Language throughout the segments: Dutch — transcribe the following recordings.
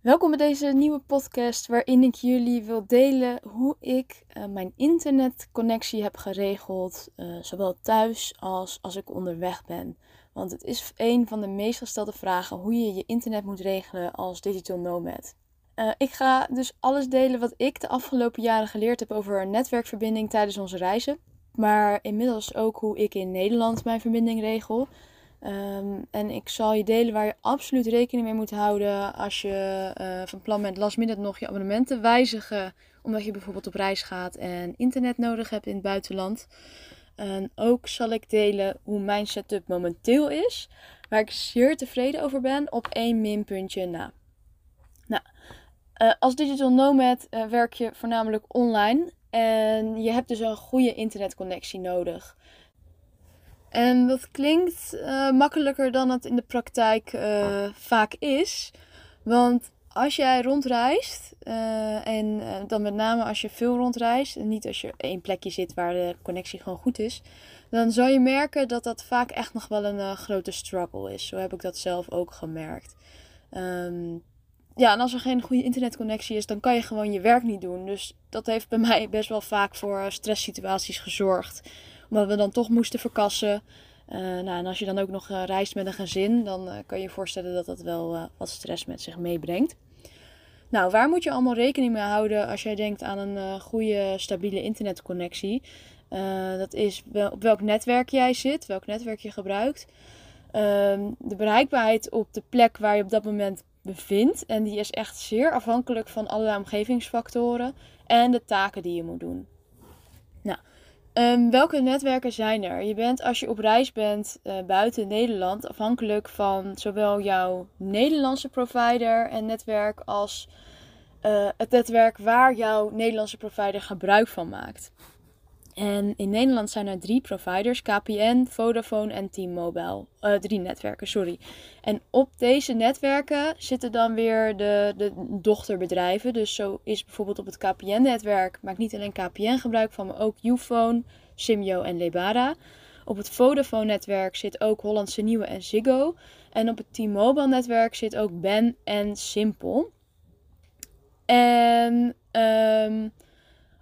Welkom bij deze nieuwe podcast waarin ik jullie wil delen hoe ik uh, mijn internetconnectie heb geregeld, uh, zowel thuis als als ik onderweg ben. Want het is een van de meest gestelde vragen hoe je je internet moet regelen als digital nomad. Uh, ik ga dus alles delen wat ik de afgelopen jaren geleerd heb over netwerkverbinding tijdens onze reizen. Maar inmiddels ook hoe ik in Nederland mijn verbinding regel. Um, en ik zal je delen waar je absoluut rekening mee moet houden als je uh, van plan bent last minute nog je abonnementen wijzigen. Omdat je bijvoorbeeld op reis gaat en internet nodig hebt in het buitenland. En ook zal ik delen hoe mijn setup momenteel is. Waar ik zeer tevreden over ben op één minpuntje na. Nou, uh, als digital nomad uh, werk je voornamelijk online. En je hebt dus een goede internetconnectie nodig. En dat klinkt uh, makkelijker dan het in de praktijk uh, vaak is. Want als jij rondreist, uh, en dan met name als je veel rondreist, en niet als je één plekje zit waar de connectie gewoon goed is, dan zal je merken dat dat vaak echt nog wel een grote struggle is. Zo heb ik dat zelf ook gemerkt. Um, ja, en als er geen goede internetconnectie is, dan kan je gewoon je werk niet doen. Dus dat heeft bij mij best wel vaak voor stresssituaties gezorgd omdat we dan toch moesten verkassen. Uh, nou, en als je dan ook nog uh, reist met een gezin, dan uh, kan je je voorstellen dat dat wel wat stress met zich meebrengt. Nou, waar moet je allemaal rekening mee houden als jij denkt aan een goede, stabiele internetconnectie? dat is wel, op welk netwerk jij zit, welk netwerk je gebruikt. Ehm, de bereikbaarheid op de plek waar je op dat moment bevindt. En die is echt zeer afhankelijk van allerlei omgevingsfactoren en de taken die je moet doen. Um, welke netwerken zijn er? Je bent als je op reis bent uh, buiten Nederland afhankelijk van zowel jouw Nederlandse provider en netwerk als uh, het netwerk waar jouw Nederlandse provider gebruik van maakt. En in Nederland zijn er drie providers: KPN, Vodafone en T-Mobile. Uh, drie netwerken, sorry. En op deze netwerken zitten dan weer de, de dochterbedrijven. Dus zo is bijvoorbeeld op het KPN-netwerk, maakt niet alleen KPN gebruik van, maar ook Ufone, Simyo en Lebara. Op het Vodafone-netwerk zit ook Hollandse Nieuwe en Ziggo. En op het T-Mobile-netwerk zit ook Ben en Simpel. En um,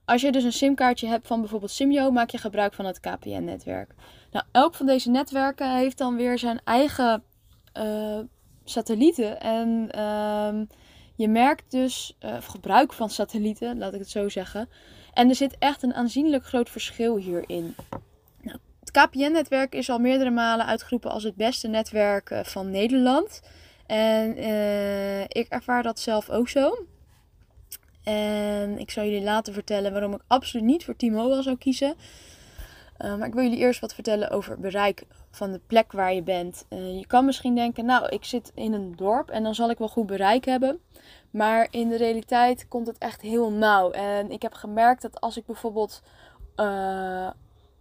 als je dus een simkaartje hebt van bijvoorbeeld Simyo, maak je gebruik van het KPN-netwerk. Nou, elk van deze netwerken heeft dan weer zijn eigen uh, satellieten. En uh, je merkt dus uh, gebruik van satellieten, laat ik het zo zeggen. En er zit echt een aanzienlijk groot verschil hierin. Nou, het KPN-netwerk is al meerdere malen uitgeroepen als het beste netwerk eh, van Nederland. En ik ervaar dat zelf ook zo. En ik zal jullie later vertellen waarom ik absoluut niet voor T-Mobile zou kiezen. Uh, maar ik wil jullie eerst wat vertellen over bereik van de plek waar je bent. Uh, je kan misschien denken, nou, ik zit in een dorp en dan zal ik wel goed bereik hebben. Maar in de realiteit komt het echt heel nauw. En ik heb gemerkt dat als ik bijvoorbeeld uh,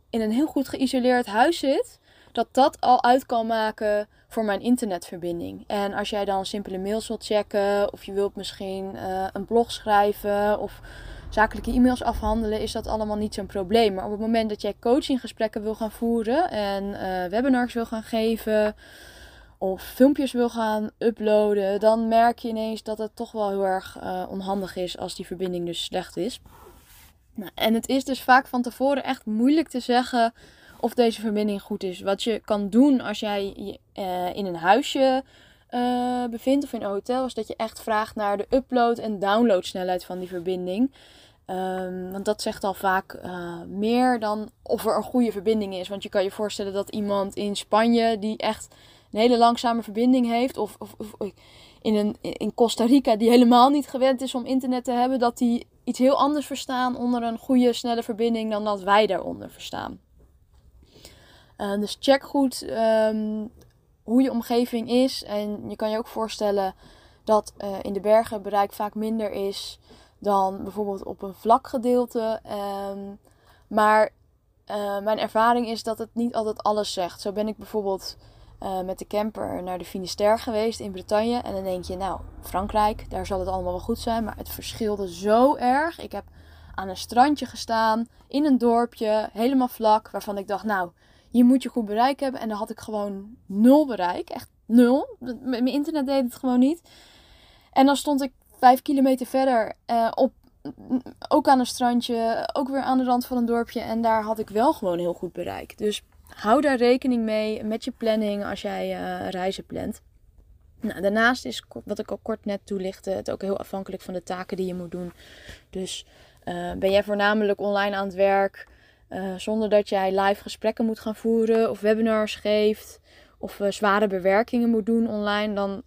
in een heel goed geïsoleerd huis zit, dat dat al uit kan maken voor mijn internetverbinding. En als jij dan simpele mails wilt checken, of je wilt misschien uh, een blog schrijven of zakelijke e-mails afhandelen, is dat allemaal niet zo'n probleem. Maar op het moment dat jij coachinggesprekken wil gaan voeren en uh, webinars wil gaan geven of filmpjes wil gaan uploaden, dan merk je ineens dat het toch wel heel erg uh, onhandig is als die verbinding dus slecht is. Nou, en het is dus vaak van tevoren echt moeilijk te zeggen of deze verbinding goed is. Wat je kan doen als jij uh, in een huisje uh, bevindt of in een hotel, is dat je echt vraagt naar de upload en download snelheid van die verbinding. Um, want dat zegt al vaak uh, meer dan of er een goede verbinding is. Want je kan je voorstellen dat iemand in Spanje die echt een hele langzame verbinding heeft, of, of, of in, een, in Costa Rica die helemaal niet gewend is om internet te hebben, dat die iets heel anders verstaan onder een goede, snelle verbinding dan dat wij daaronder verstaan. Uh, dus check goed um, hoe je omgeving is. En je kan je ook voorstellen dat in de bergen bereik vaak minder is dan bijvoorbeeld op een vlak gedeelte. Ehm, maar mijn ervaring is dat het niet altijd alles zegt. Zo ben ik bijvoorbeeld met de camper naar de Finisterre geweest in Bretagne. En dan denk je, nou, Frankrijk, daar zal het allemaal wel goed zijn. Maar het verschilde zo erg. Ik heb aan een strandje gestaan, in een dorpje, helemaal vlak. Waarvan ik dacht, nou, hier moet je goed bereik hebben. En dan had ik gewoon nul bereik. Echt nul. Mijn internet deed het gewoon niet. En dan stond ik vijf kilometer verder uh, op ook aan een strandje, ook weer aan de rand van een dorpje. En daar had ik wel gewoon heel goed bereik. Dus hou daar rekening mee met je planning als jij uh, reizen plant. Nou, daarnaast is, wat ik al kort net toelichtte, het ook heel afhankelijk van de taken die je moet doen. Dus uh, ben jij voornamelijk online aan het werk, uh, zonder dat jij live gesprekken moet gaan voeren of webinars geeft of zware bewerkingen moet doen online, dan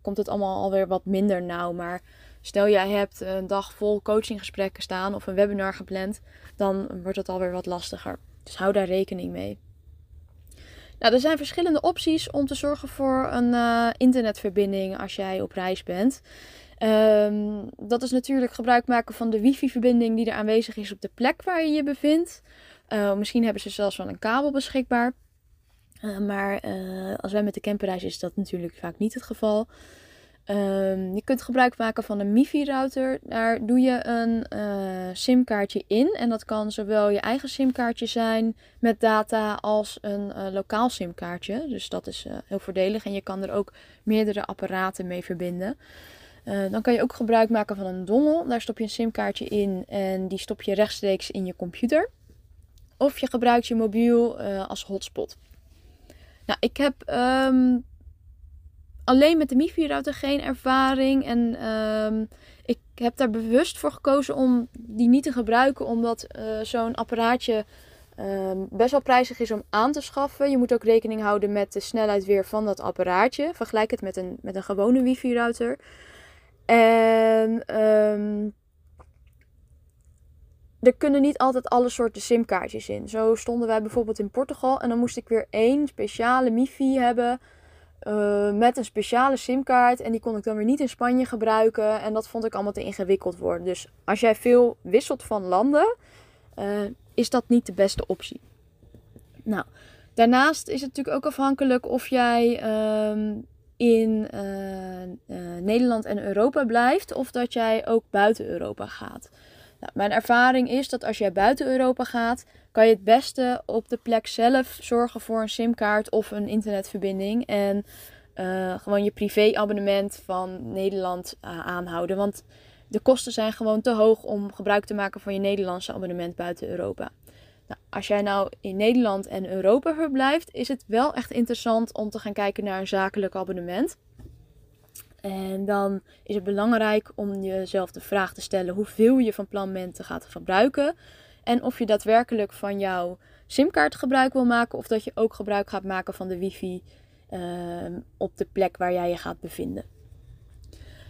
komt het allemaal alweer wat minder nauw. Maar stel jij hebt een dag vol coachinggesprekken staan of een webinar gepland, dan wordt het alweer wat lastiger. Dus hou daar rekening mee. Nou, er zijn verschillende opties om te zorgen voor een internetverbinding als jij op reis bent. Um, dat is natuurlijk gebruik maken van de wifi-verbinding die er aanwezig is op de plek waar je je bevindt. Uh, misschien hebben ze zelfs wel een kabel beschikbaar. Uh, maar als wij met de camper is dat natuurlijk vaak niet het geval. Um, je kunt gebruik maken van een MIFI-router. Daar doe je een uh, SIM-kaartje in. En dat kan zowel je eigen SIM-kaartje zijn met data als een uh, lokaal SIM-kaartje. Dus dat is heel voordelig. En je kan er ook meerdere apparaten mee verbinden. Dan kan je ook gebruik maken van een dongel. Daar stop je een SIM-kaartje in en die stop je rechtstreeks in je computer. Of je gebruikt je mobiel als hotspot. Nou, ik heb um, alleen met de MIFI-router geen ervaring. En um, ik heb daar bewust voor gekozen om die niet te gebruiken, omdat uh, zo'n apparaatje um, best wel prijzig is om aan te schaffen. Je moet ook rekening houden met de snelheid weer van dat apparaatje. Vergelijk het met een, met een gewone wifi-router. En um, er kunnen niet altijd alle soorten simkaartjes in. Zo stonden wij bijvoorbeeld in Portugal en dan moest ik weer één speciale MIFI hebben uh, met een speciale simkaart. En die kon ik dan weer niet in Spanje gebruiken. En dat vond ik allemaal te ingewikkeld worden. Dus als jij veel wisselt van landen, uh, is dat niet de beste optie. Nou, daarnaast is het natuurlijk ook afhankelijk of jij uh, in uh, Nederland en Europa blijft. Of dat jij ook buiten Europa gaat. Nou, mijn ervaring is dat als jij buiten Europa gaat, kan je het beste op de plek zelf zorgen voor een simkaart of een internetverbinding. En uh, gewoon je privéabonnement van Nederland aanhouden. Want de kosten zijn gewoon te hoog om gebruik te maken van je Nederlandse abonnement buiten Europa. Nou, als jij nou in Nederland en Europa verblijft, is het wel echt interessant om te gaan kijken naar een zakelijk abonnement. En dan is het belangrijk om jezelf de vraag te stellen hoeveel je van plan bent te gaan gebruiken. En of je daadwerkelijk van jouw simkaart gebruik wil maken of dat je ook gebruik gaat maken van de wifi uh, op de plek waar jij je gaat bevinden.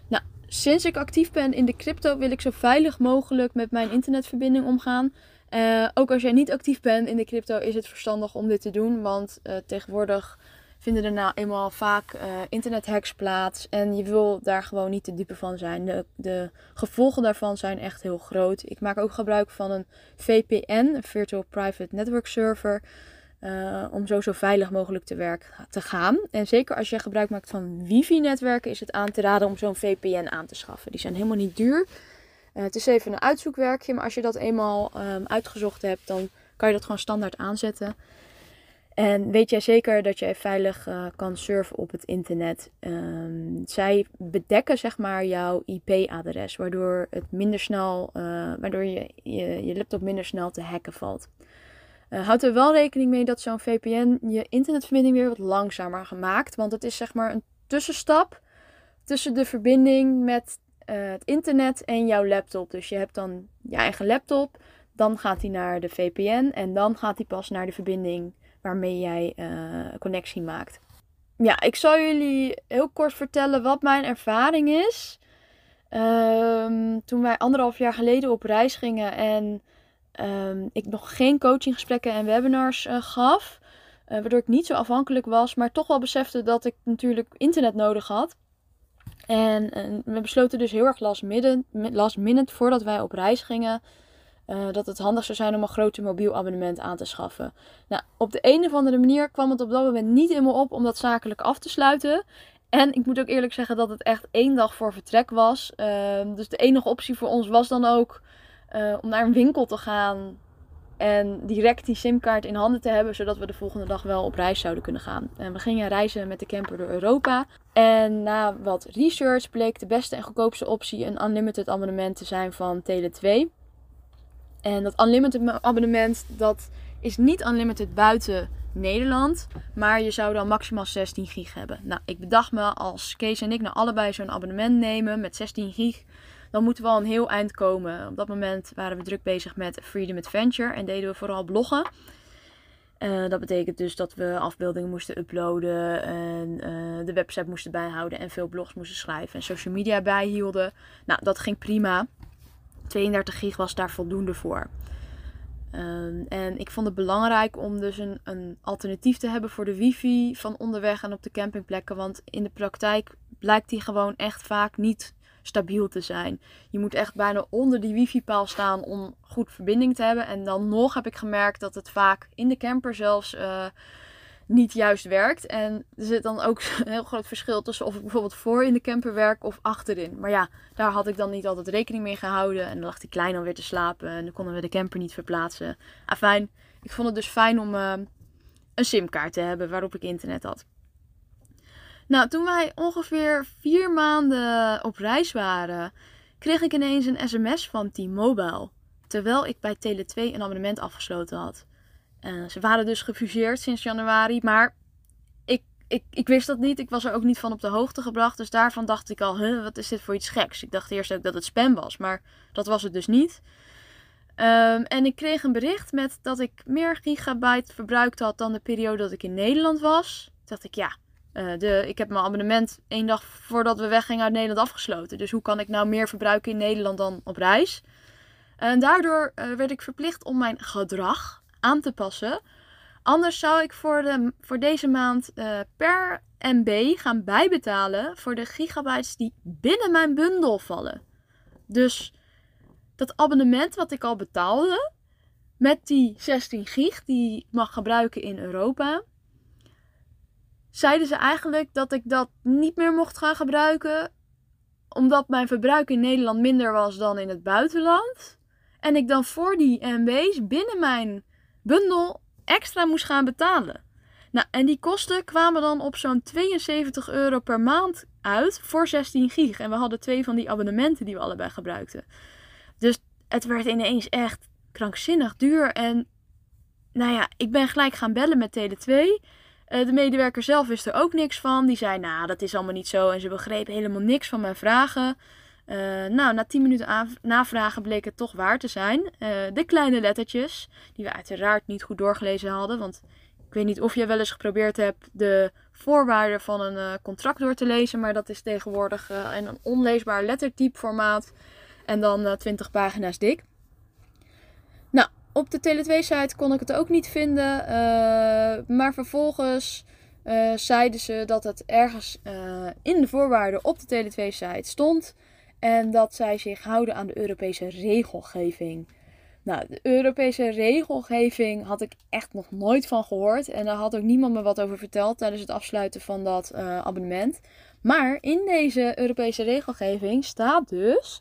Nou, sinds ik actief ben in de crypto wil ik zo veilig mogelijk met mijn internetverbinding omgaan. Uh, ook als jij niet actief bent in de crypto is het verstandig om dit te doen, want uh, tegenwoordig vinden er nou eenmaal vaak uh, internethacks plaats. En je wil daar gewoon niet te dupe van zijn. De, de, gevolgen daarvan zijn echt heel groot. Ik maak ook gebruik van een VPN, een Virtual Private Network Server. Om zo zo veilig mogelijk te werk te gaan. En zeker als je gebruik maakt van wifi-netwerken, is het aan te raden om zo'n VPN aan te schaffen. Die zijn helemaal niet duur. Uh, het is even een uitzoekwerkje, maar als je dat eenmaal um, uitgezocht hebt, dan kan je dat gewoon standaard aanzetten. En weet jij zeker dat jij veilig uh, kan surfen op het internet? Um, zij bedekken zeg maar jouw IP-adres, waardoor het minder snel, uh, waardoor je, je, je, laptop minder snel te hacken valt. Houd er wel rekening mee dat zo'n VPN je internetverbinding weer wat langzamer gemaakt, want het is zeg maar een tussenstap tussen de verbinding met het internet en jouw laptop. Dus je hebt dan je eigen laptop, dan gaat hij naar de VPN en dan gaat hij pas naar de verbinding waarmee jij uh, connectie maakt. Ja, ik zal jullie heel kort vertellen wat mijn ervaring is. Um, toen wij anderhalf jaar geleden op reis gingen en um, ik nog geen coachinggesprekken en webinars uh, gaf. Waardoor ik niet zo afhankelijk was, maar toch wel besefte dat ik natuurlijk internet nodig had. En, en we besloten dus heel erg last minute, last minute voordat wij op reis gingen. Uh, dat het handig zou zijn om een groter mobiel abonnement aan te schaffen. Nou, op de een of andere manier kwam het op dat moment niet in me op om dat zakelijk af te sluiten. En ik moet ook eerlijk zeggen dat het echt één dag voor vertrek was. Uh, dus de enige optie voor ons was dan ook uh, om naar een winkel te gaan en direct die simkaart in handen te hebben, zodat we de volgende dag wel op reis zouden kunnen gaan. En we gingen reizen met de camper door Europa. En na wat research bleek de beste en goedkoopste optie een unlimited abonnement te zijn van Tele2. En dat unlimited abonnement, dat is niet unlimited buiten Nederland. Maar je zou dan maximaal 16 gig hebben. Nou, ik bedacht me als Kees en ik nou allebei zo'n abonnement nemen met 16 gig dan moeten we al een heel eind komen. Op dat moment waren we druk bezig met Freedom Adventure en deden we vooral bloggen. Uh, dat betekent dus dat we afbeeldingen moesten uploaden en uh, de website moesten bijhouden en veel blogs moesten schrijven en social media bijhielden. Nou, dat ging prima. 32 gig was daar voldoende voor. Um, en ik vond het belangrijk om dus een, een alternatief te hebben voor de wifi van onderweg en op de campingplekken. Want in de praktijk blijkt die gewoon echt vaak niet stabiel te zijn. Je moet echt bijna onder die wifi-paal staan om goed verbinding te hebben. En dan nog heb ik gemerkt dat het vaak in de camper zelfs uh, niet juist werkt. En er zit dan ook een heel groot verschil tussen of ik bijvoorbeeld voor in de camper werk of achterin. Maar ja, daar had ik dan niet altijd rekening mee gehouden. En dan lag die klein alweer te slapen en dan konden we de camper niet verplaatsen. Afijn, ik vond het dus fijn om uh, een simkaart te hebben waarop ik internet had. Nou, toen wij ongeveer vier maanden op reis waren, kreeg ik ineens een sms van T-Mobile. Terwijl ik bij Tele2 een abonnement afgesloten had. Ze waren dus gefuseerd sinds januari, maar ik, ik, ik wist dat niet. Ik was er ook niet van op de hoogte gebracht. Dus daarvan dacht ik al, wat is dit voor iets geks? Ik dacht eerst ook dat het spam was, maar dat was het dus niet. Um, en ik kreeg een bericht met dat ik meer gigabyte verbruikt had dan de periode dat ik in Nederland was. Dacht ik, ja, uh, de, ik heb mijn abonnement één dag voordat we weggingen uit Nederland afgesloten. Dus hoe kan ik nou meer verbruiken in Nederland dan op reis? En daardoor uh, werd ik verplicht om mijn gedrag aan te passen. Anders zou ik voor, de, voor deze maand uh, per MB gaan bijbetalen voor de gigabytes die binnen mijn bundel vallen. Dus dat abonnement wat ik al betaalde, met die 16 gig die ik mag gebruiken in Europa, zeiden ze eigenlijk dat ik dat niet meer mocht gaan gebruiken. Omdat mijn verbruik in Nederland minder was dan in het buitenland. En ik dan voor die MB's binnen mijn bundel extra moest gaan betalen. Nou, en die kosten kwamen dan op zo'n 72 euro per maand uit voor 16 gig. En we hadden twee van die abonnementen die we allebei gebruikten. Dus het werd ineens echt krankzinnig duur. En nou ja, ik ben gelijk gaan bellen met Tele2. Eh, de medewerker zelf wist er ook niks van. Die zei, nou, dat is allemaal niet zo. En ze begreep helemaal niks van mijn vragen. Uh, nou, na 10 minuten navragen bleek het toch waar te zijn. Uh, de kleine lettertjes, die we uiteraard niet goed doorgelezen hadden. Want ik weet niet of je wel eens geprobeerd hebt de voorwaarden van een contract door te lezen. Maar dat is tegenwoordig in een onleesbaar lettertype formaat. En dan 20 pagina's dik. Op de Tele2-site kon ik het ook niet vinden. Eh, maar vervolgens uh, zeiden ze dat het ergens uh, in de voorwaarden op de Tele2-site stond. En dat zij zich houden aan de Europese regelgeving. Nou, de Europese regelgeving had ik echt nog nooit van gehoord. En daar had ook niemand me wat over verteld tijdens het afsluiten van dat abonnement. Maar in deze Europese regelgeving staat dus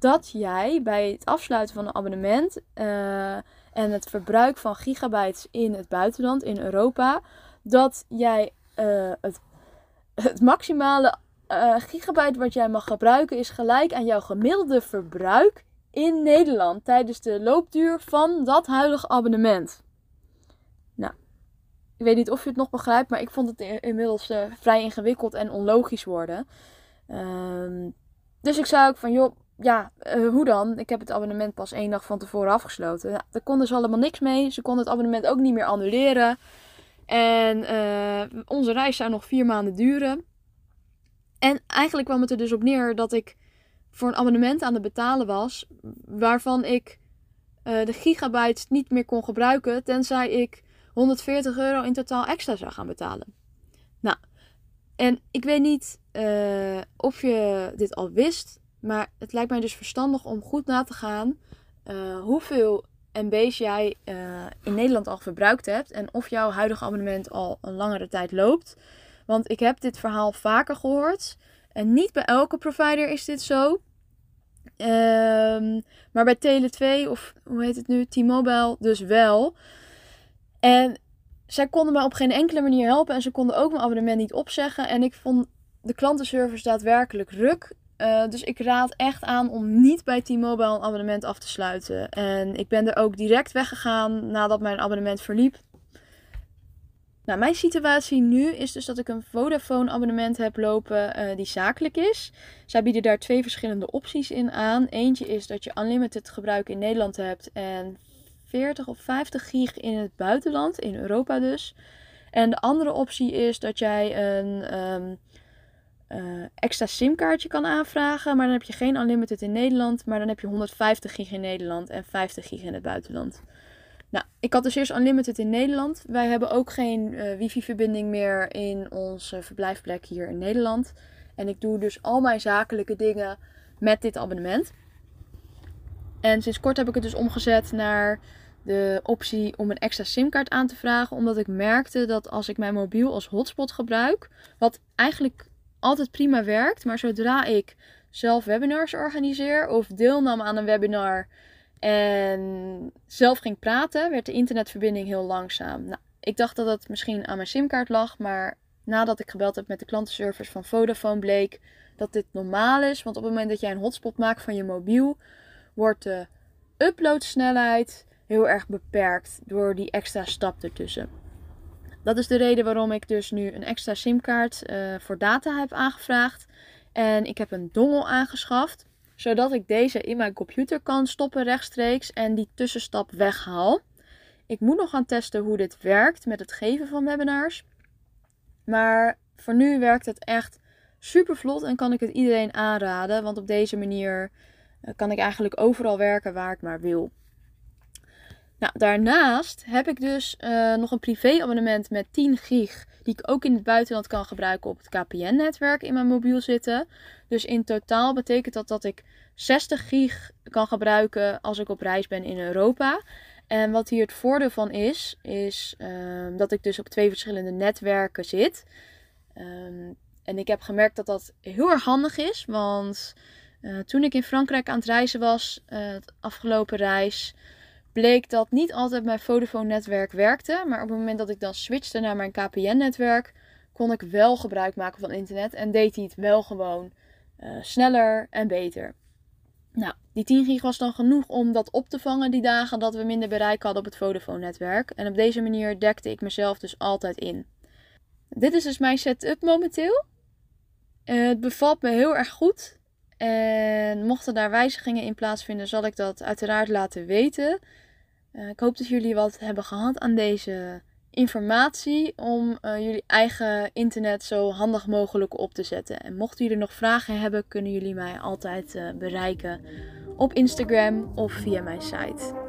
dat jij bij het afsluiten van een abonnement uh, en het verbruik van gigabytes in het buitenland, in Europa, dat jij uh, het, het maximale uh, gigabyte wat jij mag gebruiken is gelijk aan jouw gemiddelde verbruik in Nederland tijdens de loopduur van dat huidige abonnement. Nou, ik weet niet of je het nog begrijpt, maar ik vond het inmiddels vrij ingewikkeld en onlogisch worden. Uh, dus ik zei ook van, joh, ja, uh, hoe dan? Ik heb het abonnement pas één dag van tevoren afgesloten. Daar konden ze allemaal niks mee. Ze konden het abonnement ook niet meer annuleren. En uh, onze reis zou nog vier maanden duren. En eigenlijk kwam het er dus op neer dat ik voor een abonnement aan het betalen was. Waarvan ik uh, de gigabytes niet meer kon gebruiken. Tenzij ik 140 euro in totaal extra zou gaan betalen. Nou, En ik weet niet of je dit al wist, maar het lijkt mij dus verstandig om goed na te gaan uh, hoeveel MB's jij uh, in Nederland al verbruikt hebt en of jouw huidige abonnement al een langere tijd loopt. Want ik heb dit verhaal vaker gehoord en niet bij elke provider is dit zo. Um, maar bij Tele2 of hoe heet het nu, T-Mobile dus wel. En zij konden mij op geen enkele manier helpen en ze konden ook mijn abonnement niet opzeggen. En ik vond de klantenservice daadwerkelijk ruk. Uh, dus ik raad echt aan om niet bij T-Mobile een abonnement af te sluiten. En ik ben er ook direct weggegaan nadat mijn abonnement verliep. Nou, mijn situatie nu is dus dat ik een Vodafone abonnement heb lopen uh, die zakelijk is. Zij bieden daar twee verschillende opties in aan. Eentje is dat je unlimited gebruik in Nederland hebt en 40 of 50 gig in het buitenland, in Europa dus. En de andere optie is dat jij een um, uh, extra simkaartje kan aanvragen, maar dan heb je geen unlimited in Nederland, maar dan heb je 150 gig in Nederland en 50 gig in het buitenland. Nou, ik had dus eerst unlimited in Nederland. Wij hebben ook geen uh, wifi-verbinding meer in onze verblijfplek hier in Nederland. En ik doe dus al mijn zakelijke dingen met dit abonnement. En sinds kort heb ik het dus omgezet naar de optie om een extra simkaart aan te vragen. Omdat ik merkte dat als ik mijn mobiel als hotspot gebruik, wat eigenlijk altijd prima werkt, maar zodra ik zelf webinars organiseer of deelnam aan een webinar en zelf ging praten, werd de internetverbinding heel langzaam. Nou, ik dacht dat het misschien aan mijn simkaart lag, maar nadat ik gebeld heb met de klantenservice van Vodafone bleek dat dit normaal is. Want op het moment dat jij een hotspot maakt van je mobiel, wordt de uploadsnelheid heel erg beperkt door die extra stap ertussen. Dat is de reden waarom ik dus nu een extra simkaart uh, voor data heb aangevraagd. En ik heb een dongel aangeschaft, zodat ik deze in mijn computer kan stoppen rechtstreeks en die tussenstap weghaal. Ik moet nog gaan testen hoe dit werkt met het geven van webinars. Maar voor nu werkt het echt super vlot en kan ik het iedereen aanraden. Want op deze manier eh, kan ik eigenlijk overal werken waar ik maar wil. Nou, daarnaast heb ik dus uh, nog een privé-abonnement met 10 gig. Die ik ook in het buitenland kan gebruiken op het KPN-netwerk in mijn mobiel zitten. Dus in totaal betekent dat dat ik 60 gig kan gebruiken als ik op reis ben in Europa. En wat hier het voordeel van is, is uh, dat ik dus op twee verschillende netwerken zit. Um, en ik heb gemerkt dat dat heel erg handig is. Want uh, toen ik in Frankrijk aan het reizen was, uh, het afgelopen reis, bleek dat niet altijd mijn Vodafone-netwerk werkte. Maar op het moment dat ik dan switchte naar mijn KPN-netwerk, kon ik wel gebruik maken van internet. En deed hij het wel gewoon uh, sneller en beter. Nou, die 10 gig was dan genoeg om dat op te vangen die dagen dat we minder bereik hadden op het Vodafone-netwerk. En op deze manier dekte ik mezelf dus altijd in. Dit is dus mijn setup momenteel. Uh, het bevalt me heel erg goed. En mochten daar wijzigingen in plaatsvinden, zal ik dat uiteraard laten weten. Uh, ik hoop dat jullie wat hebben gehad aan deze informatie om uh, jullie eigen internet zo handig mogelijk op te zetten. En mochten jullie nog vragen hebben, kunnen jullie mij altijd uh, bereiken op Instagram of via mijn site.